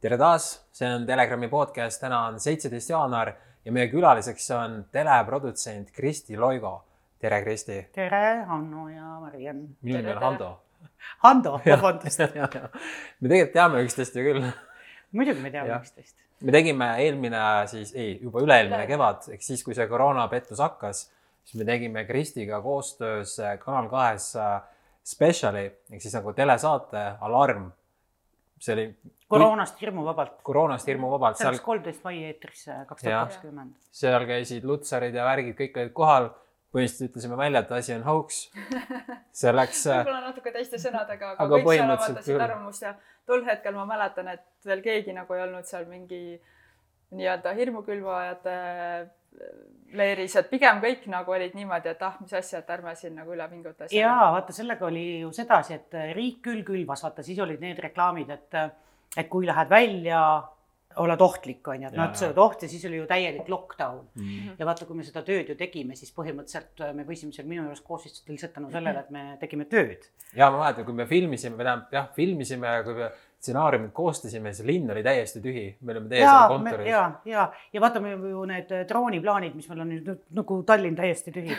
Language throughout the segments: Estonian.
tere taas, see on Telegrami podcast, täna on seitseteist jaanuar ja meie külaliseks on teleprodutsent Kristi Loigo. tere, Kristi. tere, Hanno ja Mariann. minu nimi on Hando. Hando, vabandust. me tegelikult teame üksteist ju küll. muidugi me teame üksteist. me tegime eelmine siis, ei, juba üle-eelmine kevad, ehk siis, kui see koroonapettus hakkas, siis me tegime Kristiga koostöös Kanal kahes spetsiali ehk siis nagu telesaate Alarm. see oli koroonast hirmuvabalt. koroonast hirmuvabalt. see läks kolmteist mai eetrisse kaks tuhat kakskümmend. seal käisid lutsarid ja värgid, kõik olid kohal. põhimõtteliselt ütlesime välja, et asi on hauks. see läks. võib-olla natuke teiste sõnadega, aga, aga kõik seal avaldasid arvamust ja tol hetkel ma mäletan, et veel keegi nagu ei olnud seal mingi nii-öelda hirmukülvajate leeris, et pigem kõik nagu olid niimoodi, et ah, mis asja, et ärme siin nagu üle pinguta. ja vaata, sellega oli ju sedasi, et riik küll külvas, vaata siis olid need reklaamid, et et kui lähed välja, oled ohtlik, on ju, et sa oled oht ja siis oli ju täielik lockdown mm. -hmm. ja vaata, kui me seda tööd ju tegime, siis põhimõtteliselt äh, me võisime seal minu juures koos istuda lihtsalt tänu sellele, et me tegime tööd. ja ma mäletan, kui me filmisime, tähendab jah, filmisime ja kui me stsenaariumit koostasime, siis linn oli täiesti tühi, me olime teie seal kontoris. ja, ja, ja vaatame ju need äh, drooniplaanid, mis meil on nüüd nagu Tallinn täiesti tühi.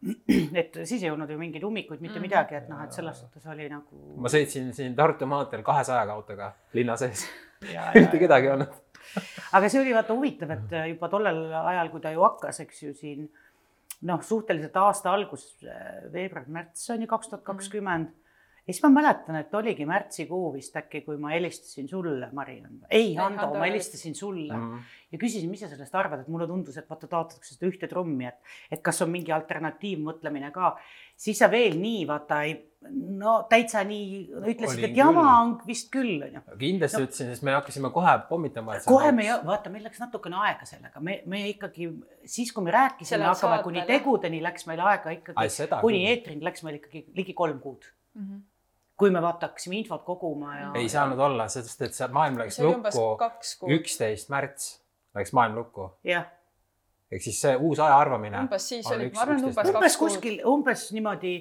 et siis ei olnud ju mingeid ummikuid, mitte -hmm. midagi, et noh, et selles suhtes oli nagu. ma sõitsin siin Tartu maanteel kahesajaga autoga linna sees mitte kedagi ei olnud aga see oli vaata huvitav, et äh, juba tollel ajal, kui ta ju hakkas, eks ju siin noh, suhteliselt aasta algus, äh, veebruar-märts on ju kaks tuhat kakskümmend mhm ja siis ma mäletan, et oligi märtsikuu vist äkki, kui ma helistasin sulle, Mariann. ei, Hando, ma helistasin sulle mm -hmm. ja küsisin, mis sa sellest arvad, et mulle tundus, et vaata taotletakse seda ühte trummi, et, et kas on mingi alternatiivmõtlemine ka. siis sa veel nii vaata ei, no täitsa nii ütlesid, et jama küll. on vist küll, onju. kindlasti no, ütlesin, sest me hakkasime kohe pommitama. kohe me, vaata, meil läks natukene aega sellega, me, me ikkagi siis, kui me rääkisime, hakkame kuni tegudeni läks meil aega ikkagi, kuni eetrini läks meil ikkagi ligi kolm kuud mm. -hmm kui me vaata hakkasime infot koguma ja. ei saanud olla, sest et see maailm läks see lukku üksteist märts läks maailm lukku. jah. ehk siis see uus aja arvamine. umbes siis oli, ma arvan, umbes. umbes kuskil, umbes niimoodi,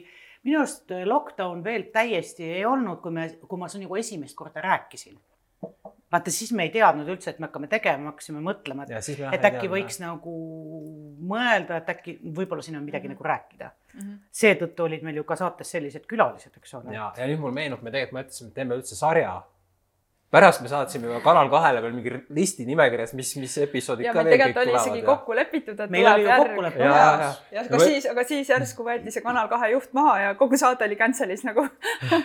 minu arust lockdown veel täiesti ei olnud, kui me, kui ma nagu esimest korda rääkisin vaata, siis me ei teadnud üldse, et me hakkame tegema, hakkasime mõtlema, et, et äkki võiks nagu mõelda, et äkki võib-olla siin on midagi mm -hmm. nagu rääkida mm -hmm.. seetõttu olid meil ju ka saates sellised külalised, eks ole. ja, ja nüüd mul meenub, me tegelikult mõtlesime, et teeme üldse sarja pärast me saatsime juba Kanal kahele veel mingi listi nimekirjas, mis, mis episoodid ka veel kõik tulevad. oli isegi kokku lepitud, et meil tuleb järg. ja, ja, ja. ja aga siis, aga siis järsku võeti see Kanal kahe juht maha ja kogu saade oli cancel'is nagu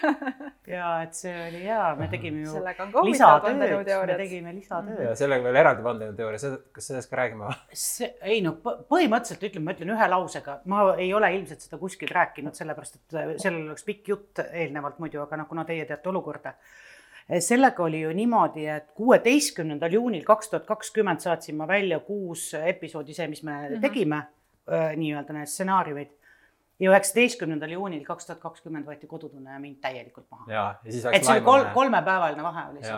ja et see oli hea, me tegime ju lisatööd, me tegime lisatööd. ja sellega veel eraldi vandenõuteooria, kas sellest ka räägime või? see, ei noh, põhimõtteliselt ütleme, ma ütlen ühe lausega, ma ei ole ilmselt seda kuskil rääkinud, sellepärast et sellel oleks pikk jutt eelnevalt muidu, aga noh, kuna teie teate olukorda sellega oli ju niimoodi, et kuueteistkümnendal juunil kaks tuhat kakskümmend saatsin ma välja kuus episoodi, see, mis me mm -hmm. tegime, nii-öelda need stsenaariumid. ja üheksateistkümnendal juunil kaks tuhat kakskümmend võeti Kodutunne ja mind täielikult maha. et see oli kolm, kolmepäevaline vahe oli see.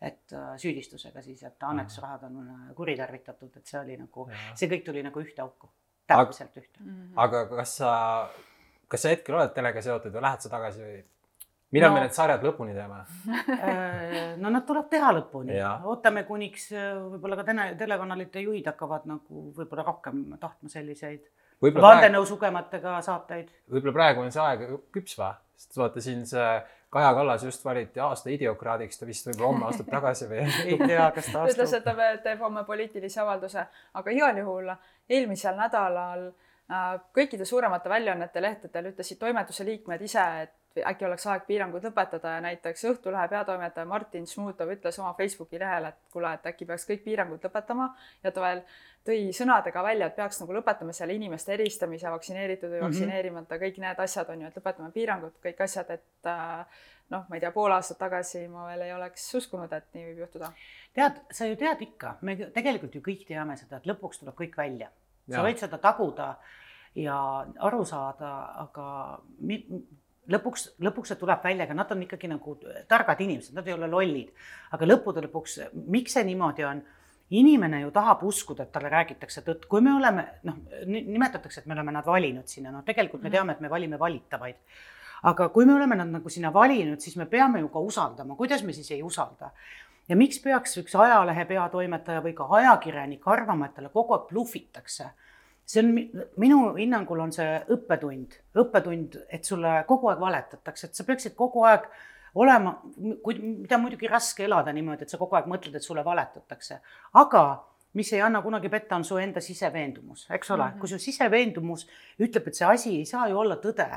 et süüdistusega siis, et annetusrahad on kuritarvitatud, et see oli nagu, see kõik tuli nagu ühte auku, täpselt ühte mm. -hmm. aga kas sa, kas sa hetkel oled telega seotud või lähed sa tagasi või? Millal no, me need sarjad lõpuni teeme? Äh, no nad tuleb teha lõpuni, ootame kuniks äh, võib-olla ka tele, telekanalite juhid hakkavad nagu võib-olla rohkem tahtma selliseid vandenõu sugematega saateid. võib-olla praegu on see aeg küps või, sest vaata siin see Kaja Kallas just valiti aasta idiokraadiks, ta vist võib-olla homme astub tagasi või ei tea, kas ta astub. ütles, et ta teeb homme poliitilise avalduse, aga igal juhul eelmisel nädalal äh, kõikide suuremate väljaannete lehtedel ütlesid toimetuse liikmed ise, et äkki oleks aeg piirangud lõpetada ja näiteks Õhtulehe peatoimetaja Martin Šmutov ütles oma Facebooki lehel, et kuule, et äkki peaks kõik piirangud lõpetama ja ta veel tõi sõnadega välja, et peaks nagu lõpetama selle inimeste eristamise, vaktsineeritud või mhm. vaktsineerimata mm, -hmm. kõik need asjad on ju, et lõpetame piirangud, kõik asjad, et äh, noh, ma ei tea, pool aastat tagasi ma veel ei oleks uskunud, et nii võib juhtuda. tead, sa ju tead ikka, me tegelikult ju kõik teame seda, et lõpuks tuleb kõik välja. sa võid seda taguda ja aru saada, aga lõpuks, lõpuks see tuleb välja, aga nad on ikkagi nagu targad inimesed, nad ei ole lollid. aga lõppude lõpuks, miks see niimoodi on? inimene ju tahab uskuda, et talle räägitakse tõtt, kui me oleme, noh, nimetatakse, et me oleme nad valinud sinna, no tegelikult me teame, et me valime valitavaid. aga kui me oleme nad nagu sinna valinud, siis me peame ju ka usaldama, kuidas me siis ei usalda? ja miks peaks üks ajalehe peatoimetaja või ka ajakirjanik arvama, et talle kogu aeg blufitakse? See on minu hinnangul on see õppetund, õppetund, et sulle kogu aeg valetatakse, et sa peaksid kogu aeg olema, kui, mida muidugi raske elada niimoodi, et sa kogu aeg mõtled, et sulle valetatakse, aga mis ei anna kunagi petta, on su enda siseveendumus, eks ole? Mm, -hmm. kui su siseveendumus ütleb, et see asi ei saa ju olla tõde,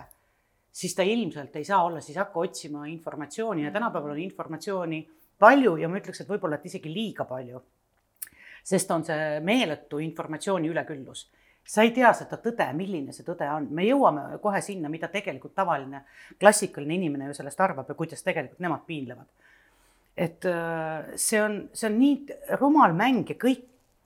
siis ta ilmselt ei saa olla, siis hakka otsima informatsiooni. Ja tänapäeval on informatsiooni palju ja ma ütleks, et võib-olla, et isegi liiga palju. sest on see meeletu informatsiooni üleküllus sa ei tea seda tõde, milline see tõde on, me jõuame kohe sinna, mida tegelikult tavaline klassikaline inimene ju sellest arvab ja kuidas tegelikult nemad piinlevad. et äh, see on, see on nii rumal mäng ja kõik,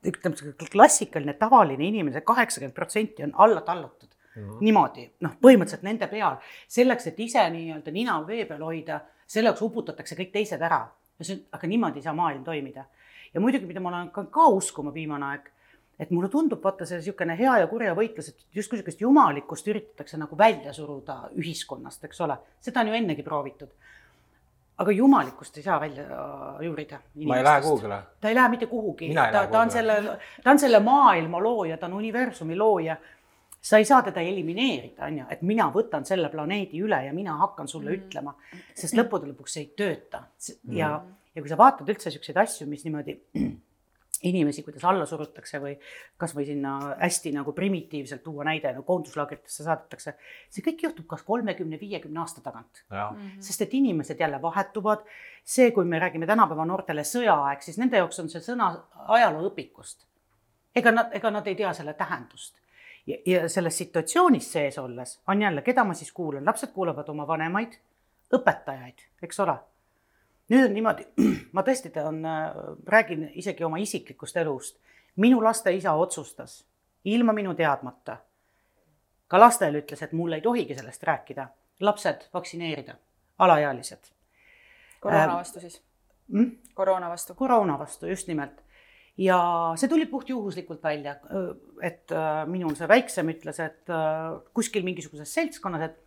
ütleme, see klassikaline tavaline inimene, see kaheksakümmend protsenti on alla tallatud mm -hmm. niimoodi, noh, põhimõtteliselt nende peal, selleks, et ise nii-öelda nina vee peal hoida, selle jaoks uputatakse kõik teised ära. aga niimoodi ei saa maailm toimida. ja muidugi, mida ma olen ka, ka uskuma viimane aeg et mulle tundub, vaata see niisugune hea ja kurja võitlus, et justkui niisugust jumalikkust üritatakse nagu välja suruda ühiskonnast, eks ole, seda on ju ennegi proovitud. aga jumalikkust ei saa välja juurida. ma ei lähe kuhugile. ta ei lähe mitte kuhugi, ta, ta on selle, ta on selle maailma looja, ta on universumi looja. sa ei saa teda elimineerida, on ju, et mina võtan selle planeedi üle ja mina hakkan sulle mm. ütlema, sest lõppude lõpuks see ei tööta ja mm., ja kui sa vaatad üldse niisuguseid asju, mis niimoodi inimesi, kuidas alla surutakse või kasvõi sinna hästi nagu primitiivselt tuua näide, no koonduslaagritesse saadetakse. see kõik juhtub kas kolmekümne, viiekümne aasta tagant. Mm -hmm. sest et inimesed jälle vahetuvad. see, kui me räägime tänapäeva noortele sõjaaeg, siis nende jaoks on see sõna ajalooõpikust. ega nad, ega nad ei tea selle tähendust. ja, ja selles situatsioonis sees olles on jälle, keda ma siis kuulan, lapsed kuulavad oma vanemaid, õpetajaid, eks ole nüüd on niimoodi, ma tõesti tean, äh, räägin isegi oma isiklikust elust. minu laste isa otsustas ilma minu teadmata. ka lastele ütles, et mul ei tohigi sellest rääkida, lapsed vaktsineerida, alaealised. koroona vastu siis mm?? koroona vastu. koroona vastu, just nimelt. ja see tuli puhtjuhuslikult välja, et äh, minul see väiksem ütles, et äh, kuskil mingisuguses seltskonnas, et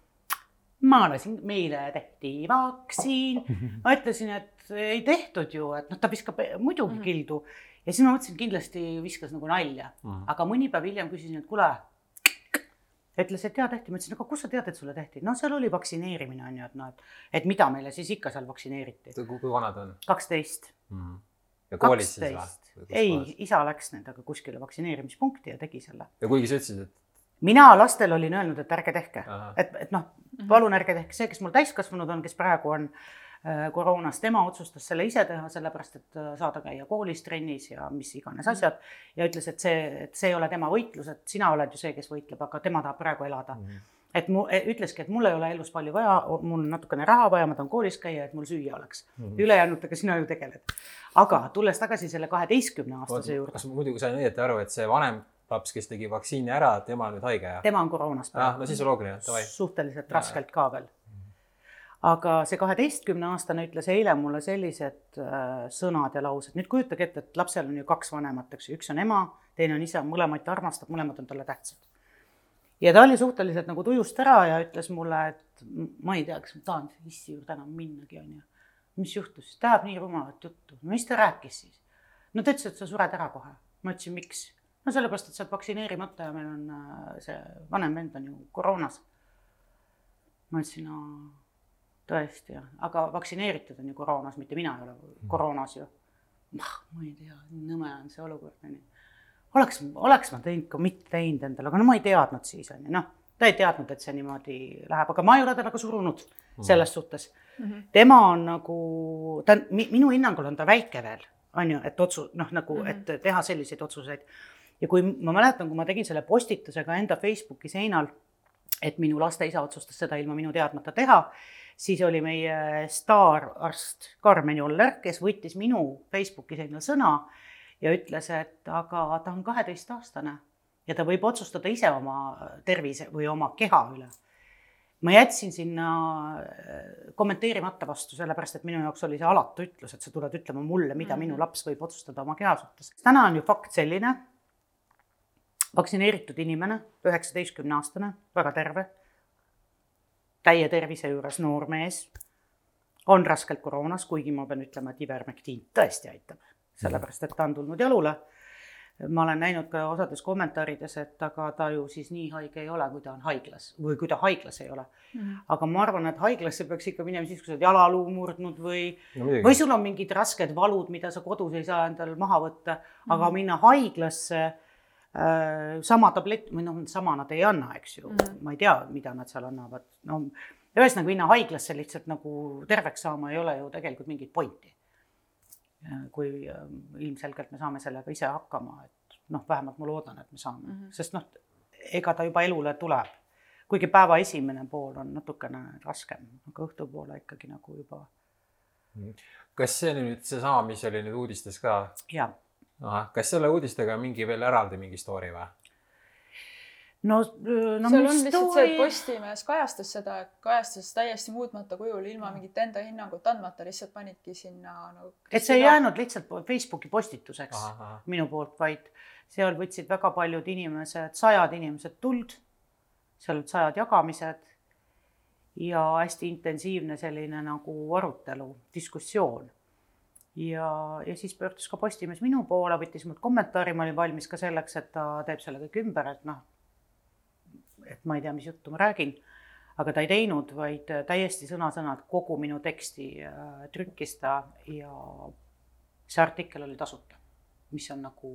ma lasin, meile tehti vaktsiin. ma ütlesin, et ei tehtud ju, et noh, ta viskab muidugi mm -hmm. kildu. ja siis ma mõtlesin, kindlasti viskas nagu nalja mm. -hmm. aga mõni päev hiljem küsisin, et kuule. ütles, et jaa tehti, ma ütlesin, aga kust sa tead, et sulle tehti? no seal oli vaktsineerimine on ju, et noh, et, et mida meile siis ikka seal vaktsineeriti. kui vanad on? kaksteist. -hmm. ja koolis siis või? ei, isa läks nendega kuskile vaktsineerimispunkti ja tegi selle. ja kuigi sa ütlesid, et mina lastele olin öelnud, et ärge tehke, et, et noh, mhm. Palun ärge tehke, see, kes mul täiskasvanud on, kes praegu on äh, koroonas, tema otsustas selle ise teha, sellepärast et äh, saada käia koolis, trennis ja mis iganes asjad. ja ütles, et see, et see ei ole tema võitlus, et sina oled ju see, kes võitleb, aga tema tahab praegu elada mm. -hmm. et mu, e, ütleski, et mul ei ole elus palju vaja, mul on natukene raha vaja, ma tahan koolis käia, et mul süüa oleks mm -hmm.. ülejäänutega sina ju tegeled. aga tulles tagasi selle kaheteistkümne aastase juurde. kas ma muidugi sain õieti aru, et see vanem laps, kes tegi vaktsiini ära, tema on nüüd haige, jah? tema on koroonas praegu ah,. no siis on loogiline, davai. suhteliselt ja, raskelt ka veel. aga see kaheteistkümne aastane ütles eile mulle sellised äh, sõnad ja laused, nüüd kujutage ette, et lapsel on ju kaks vanemat, eks ju, üks on ema, teine on isa, mõlemaid ta armastab, mõlemad on talle tähtsad. ja ta oli suhteliselt nagu tujust ära ja ütles mulle, et ma ei tea, kas ma tahan issi juurde enam minnagi, onju. mis juhtus, ta ajab nii rumalat juttu, mis ta rääkis siis? no ta ütles, et sa sured ära kohe. ma ütlesin, miks? No sellepärast, et sa oled vaktsineerimata ja meil on äh, see vanem vend on ju koroonas. ma ütlesin, no tõesti jah, aga vaktsineeritud on ju koroonas, mitte mina ei ole mm. koroonas ju. noh, ma ei tea, nõme on see olukord onju. oleks, oleks ma teinud ka mitte teinud endale, aga no ma ei teadnud siis onju, noh, ta ei teadnud, et see niimoodi läheb, aga ma ei ole teda ka surunud mm. selles suhtes mm. -hmm. tema on nagu, ta on, minu hinnangul on ta väike veel, on ju, et otsu-, noh, nagu mm, -hmm. et teha selliseid otsuseid ja kui ma mäletan, kui ma tegin selle postituse ka enda Facebooki seinal, et minu laste isa otsustas seda ilma minu teadmata teha, siis oli meie staararst Karmen Joller, kes võttis minu Facebooki seinal sõna ja ütles, et aga ta on kaheteistaastane ja ta võib otsustada ise oma tervise või oma keha üle. ma jätsin sinna äh, kommenteerimata vastu, sellepärast et minu jaoks oli see alatu ütlus, et sa tuled ütlema mulle, mida mm -hmm. minu laps võib otsustada oma keha suhtes. täna on ju fakt selline, vaktsineeritud inimene, üheksateistkümne aastane, väga terve, täie tervise juures noor mees, on raskelt koroonas, kuigi ma pean ütlema, et ivermektiin tõesti aitab, sellepärast et ta on tulnud jalule ma olen näinud ka osades kommentaarides, et aga ta ju siis nii haige ei ole, kui ta on haiglas või kui ta haiglas ei ole mm. -hmm. aga ma arvan, et haiglasse peaks ikka minema siis, kui sa oled jalaluu murdnud või no,, või sul on mingid rasked valud, mida sa kodus ei saa endal maha võtta mm, -hmm. aga minna haiglasse sama tablett või noh, sama nad ei anna, eks ju mm, -hmm. ma ei tea, mida nad seal annavad, no ühesõnaga minna haiglasse lihtsalt nagu terveks saama ei ole ju tegelikult mingit pointi kui ähm, ilmselgelt me saame sellega ise hakkama, et noh, vähemalt ma loodan, et me saame mm, -hmm. sest noh, ega ta juba elule tuleb. kuigi päeva esimene pool on natukene raskem, aga õhtupoole ikkagi nagu juba. Mhm. kas see nüüd seesama, mis oli nüüd uudistes ka? jah. Ahah, kas selle uudistega on mingi veel eraldi mingi story või? no, no seal on lihtsalt see, et Postimees kajastas seda, kajastas täiesti muutmata kujul ilma mingit enda hinnangut andmata, lihtsalt panidki sinna nagu. et see ei jäänud lihtsalt Facebooki postituseks aha, aha. minu poolt, vaid seal võtsid väga paljud inimesed, sajad inimesed tuld, seal olid sajad jagamised ja hästi intensiivne selline nagu arutelu, diskussioon ja, ja siis pöördus ka Postimees minu poole, võttis mult kommentaari, ma olin valmis ka selleks, et ta teeb selle kõik ümber, et noh, et ma ei tea, mis juttu ma räägin, aga ta ei teinud, vaid täiesti sõna-sõnalt kogu minu teksti äh, trükkis ta ja see artikkel oli tasuta, mis on nagu,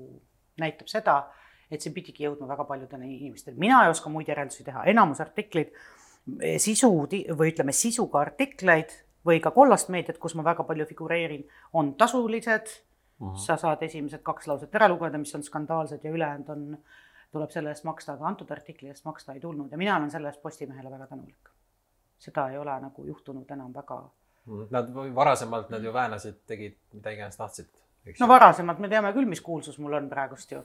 näitab seda, et see pidigi jõudma väga paljudele inimestele. mina ei oska muid järeldusi teha, enamus artikleid, sisu või ütleme, sisuga artikleid või ka kollast meediat, kus ma väga palju figureerin, on tasulised uh. -huh. sa saad esimesed kaks lauset ära lugeda, mis on skandaalsed ja ülejäänud on tuleb selle eest maksta, aga antud artikli eest maksta ei tulnud ja mina olen selle eest Postimehele väga tänulik. seda ei ole nagu juhtunud enam väga. Nad varasemalt nad ju väänasid, tegid mida iganes tahtsid. no varasemalt me teame küll, mis kuulsus mul on praegust ju.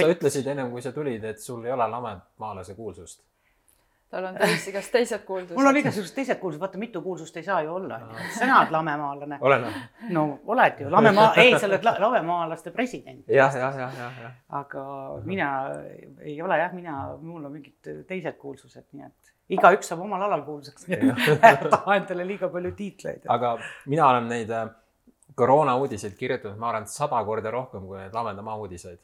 sa ütlesid ennem kui sa tulid, et sul ei ole lamemaalase kuulsust tal on täis igast teised kuulsused. mul on igasugused teised kuulsused, vaata mitu kuulsust ei saa ju olla, sina oled lamemaalane. olen või? no oled ju, lamemaa, ei, sa oled lamemaalaste president. jah, jah, jah, jah, jah. aga mina ei ole jah, mina, mul on mingid teised kuulsused, nii et igaüks saab omal alal kuulsaks taha endale liiga palju tiitleid. aga mina olen neid äh, koroona uudiseid kirjutanud, ma arvan, sada korda rohkem kui neid lamedamaa uudiseid.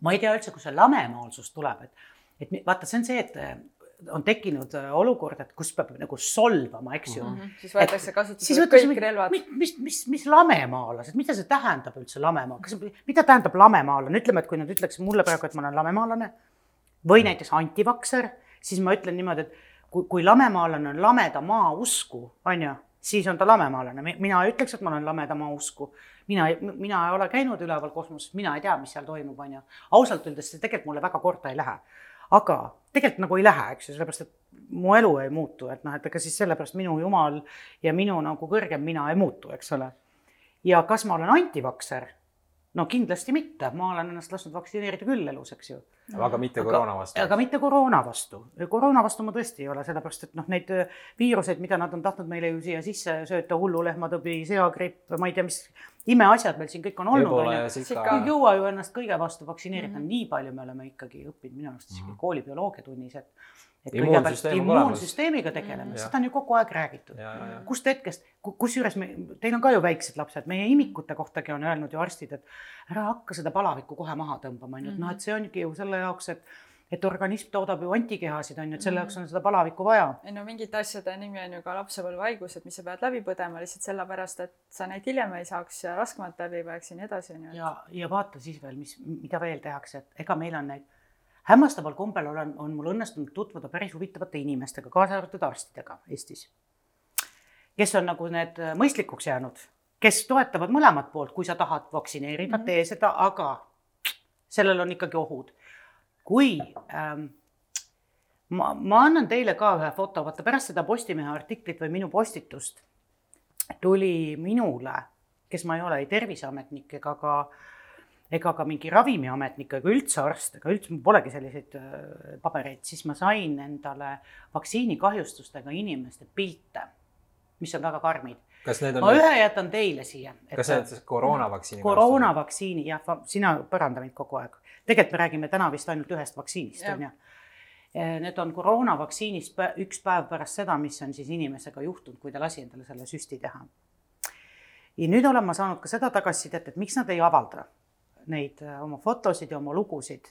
ma ei tea üldse, kust see lamemaalsus tuleb, et et vaata, see on see, et on tekkinud äh, olukord, et kus peab nagu solvama, eks ju mm. -hmm. siis võetakse kasutusele kõik mis, relvad. mis, mis, mis, mis lamemaalased, mida see tähendab üldse lamemaa, kas, mida tähendab lamemaalane, ütleme, et kui nad ütleks mulle praegu, et ma olen lamemaalane või näiteks antivakser, siis ma ütlen niimoodi, et kui, kui lamemaalane on lameda maa usku, on ju, siis on ta lamemaalane, mina ei ütleks, et ma olen lameda maa usku mina, mina ei ole käinud üleval kosmoses, mina ei tea, mis seal toimub, on ju. ausalt öeldes see tegelikult mulle väga korda ei lähe aga tegelikult nagu ei lähe, eks ju, sellepärast et mu elu ei muutu, et noh, et ega siis sellepärast minu jumal ja minu nagu kõrgem mina ei muutu, eks ole. ja kas ma olen antivakser? No kindlasti mitte, ma olen ennast lasknud vaktsineerida küll elus, eks ju. aga mitte koroona vastu? aga mitte koroona vastu. koroona vastu ma tõesti ei ole, sellepärast et noh, neid viiruseid, mida nad on tahtnud meile ju siia sisse sööta, hullulehmatõbi, seagripp, ma ei tea, mis imeasjad meil siin kõik on olnud, on ju. ei jõua ju ennast kõige vastu vaktsineerida mm, -hmm. nii palju me oleme ikkagi õppinud minu arust isegi mm -hmm. kooli bioloogiatunnis, et et kõigepealt immuunsüsteemiga tegeleme, seda on ju kogu aeg räägitud. kust hetkest, kusjuures me, teil on ka ju väiksed lapsed, meie imikute kohtagi on öelnud ju arstid, et ära hakka seda palavikku kohe maha tõmbama, on ju, et noh, et see ongi ju selle jaoks, et et organism toodab ju antikehasid, on ju, et selle jaoks on seda palavikku vaja. ei no mingite asjade nimi on ju ka lapsepõlvehaigused, mis sa pead läbi põdema lihtsalt sellepärast, et sa neid hiljem ei saaks ja raskemalt läbi põeks ja nii edasi, on ju. ja, ja vaata siis veel, mis, mida veel tehakse, et ega meil on neid hämmastaval kombel olen, on mul õnnestunud tutvuda päris huvitavate inimestega, kaasa arvatud arstidega Eestis, kes on nagu need mõistlikuks jäänud, kes toetavad mõlemat poolt, kui sa tahad vaktsineerida mm, -hmm. tee seda, aga sellel on ikkagi ohud kui ähm, ma, ma annan teile ka ühe foto, vaata pärast seda Postimehe artiklit või minu postitust tuli minule, kes ma ei ole ei terviseametnik ega ka ega ka mingi ravimiametnik ega üldse arst ega üldse, mul polegi selliseid äh, pabereid, siis ma sain endale vaktsiinikahjustustega inimeste pilte, mis on väga karmid. kas need on ma ühe jätan teile siia. kas see on siis koroonavaktsiini? koroonavaktsiini, jah, sina paranda mind kogu aeg. tegelikult me räägime täna vist ainult ühest vaktsiinist, on ju. Need on koroonavaktsiinist üks päev pärast seda, mis on siis inimesega juhtunud, kui ta lasi endale selle süsti teha. ja nüüd olen ma saanud ka seda tagasisidet, et miks nad ei avalda neid äh, oma fotosid ja oma lugusid,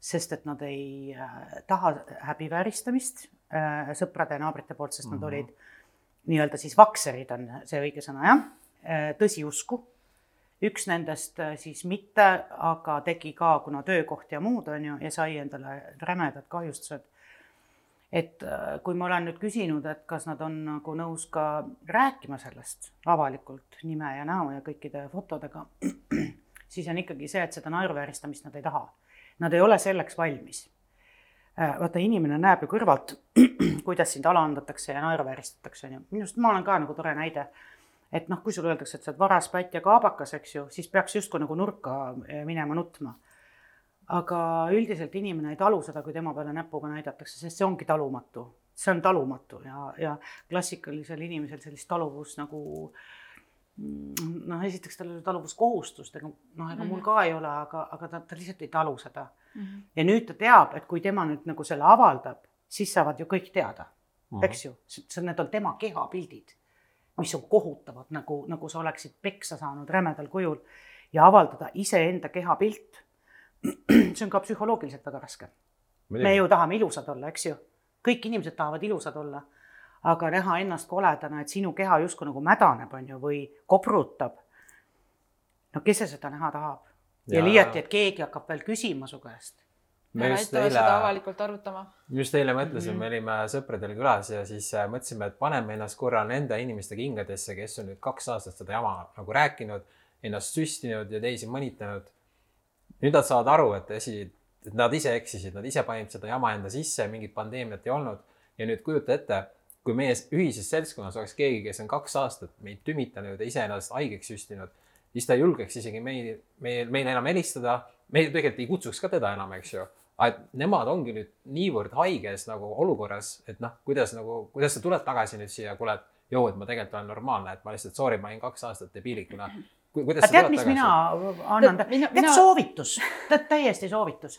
sest et nad ei äh, taha häbivääristamist äh, sõprade ja naabrite poolt, sest nad Mhm. olid nii-öelda siis vakserid on see õige sõna jah, tõsiusku. üks nendest siis mitte, aga tegi ka, kuna töökoht ja muud on ju, ja sai endale rämedad kahjustused. et kui ma olen nüüd küsinud, et kas nad on nagu nõus ka rääkima sellest avalikult nime ja näo ja kõikide fotodega, siis on ikkagi see, et seda naeruvääristamist nad ei taha. Nad ei ole selleks valmis Äh, vaata, inimene näeb ju kõrvalt, kuidas sind alandatakse ja naeruvääristatakse, on ju. minu arust ma olen ka nagu tore näide. et noh, kui sulle öeldakse, et sa oled varas pätt ja kaabakas, eks ju, siis peaks justkui nagu nurka eh, minema nutma. aga üldiselt inimene ei talu seda, kui tema peale näpuga näidatakse, sest see ongi talumatu. see on talumatu ja, ja klassikalisel inimesel sellist taluvust nagu mm, noh, esiteks tal ei ole taluvuskohustust, ega noh, ega mul ka ei ole, aga, aga ta, ta lihtsalt ei talu seda. Ja nüüd ta teab, et kui tema nüüd nagu selle avaldab, siis saavad ju kõik teada, eks ju, see, need on tema kehapildid, mis on kohutavad, nagu, nagu sa oleksid peksa saanud rämedal kujul ja avaldada iseenda kehapilt. see on ka psühholoogiliselt väga raske. me ju tahame ilusad olla, eks ju, kõik inimesed tahavad ilusad olla, aga näha ennast koledana, et sinu keha justkui nagu mädaneb, on ju, või koprutab. no kes see seda näha tahab ja, ja liiati, et keegi hakkab veel küsima su käest. me just eile, seda avalikult arutama. just eile mõtlesime mm, -hmm. me olime sõpradel külas ja siis äh, mõtlesime, et paneme ennast korra nende inimeste kingadesse, kes on nüüd kaks aastat seda jama nagu rääkinud, ennast süstinud ja teisi mõnitanud. nüüd nad saavad aru, et asi, et nad ise eksisid, nad ise panid seda jama enda sisse, mingit pandeemiat ei olnud. ja nüüd kujuta ette, kui meie ühises seltskonnas oleks keegi, kes on kaks aastat meid tümitanud ja ise ennast haigeks süstinud, siis ta ei julgeks isegi meil, meil, meile enam helistada. me tegelikult ei kutsuks ka teda enam, eks ju aga et nemad ongi nüüd niivõrd haiges nagu olukorras, et noh, kuidas nagu, kuidas sa tuled tagasi nüüd siia, kuule, et joo, et ma tegelikult olen normaalne, et ma lihtsalt sorry, ma olin kaks aastat debiilikuna. kuidas aga sa tead, mis tagasi? mina annan, Tead, soovitus, tead täiesti soovitus.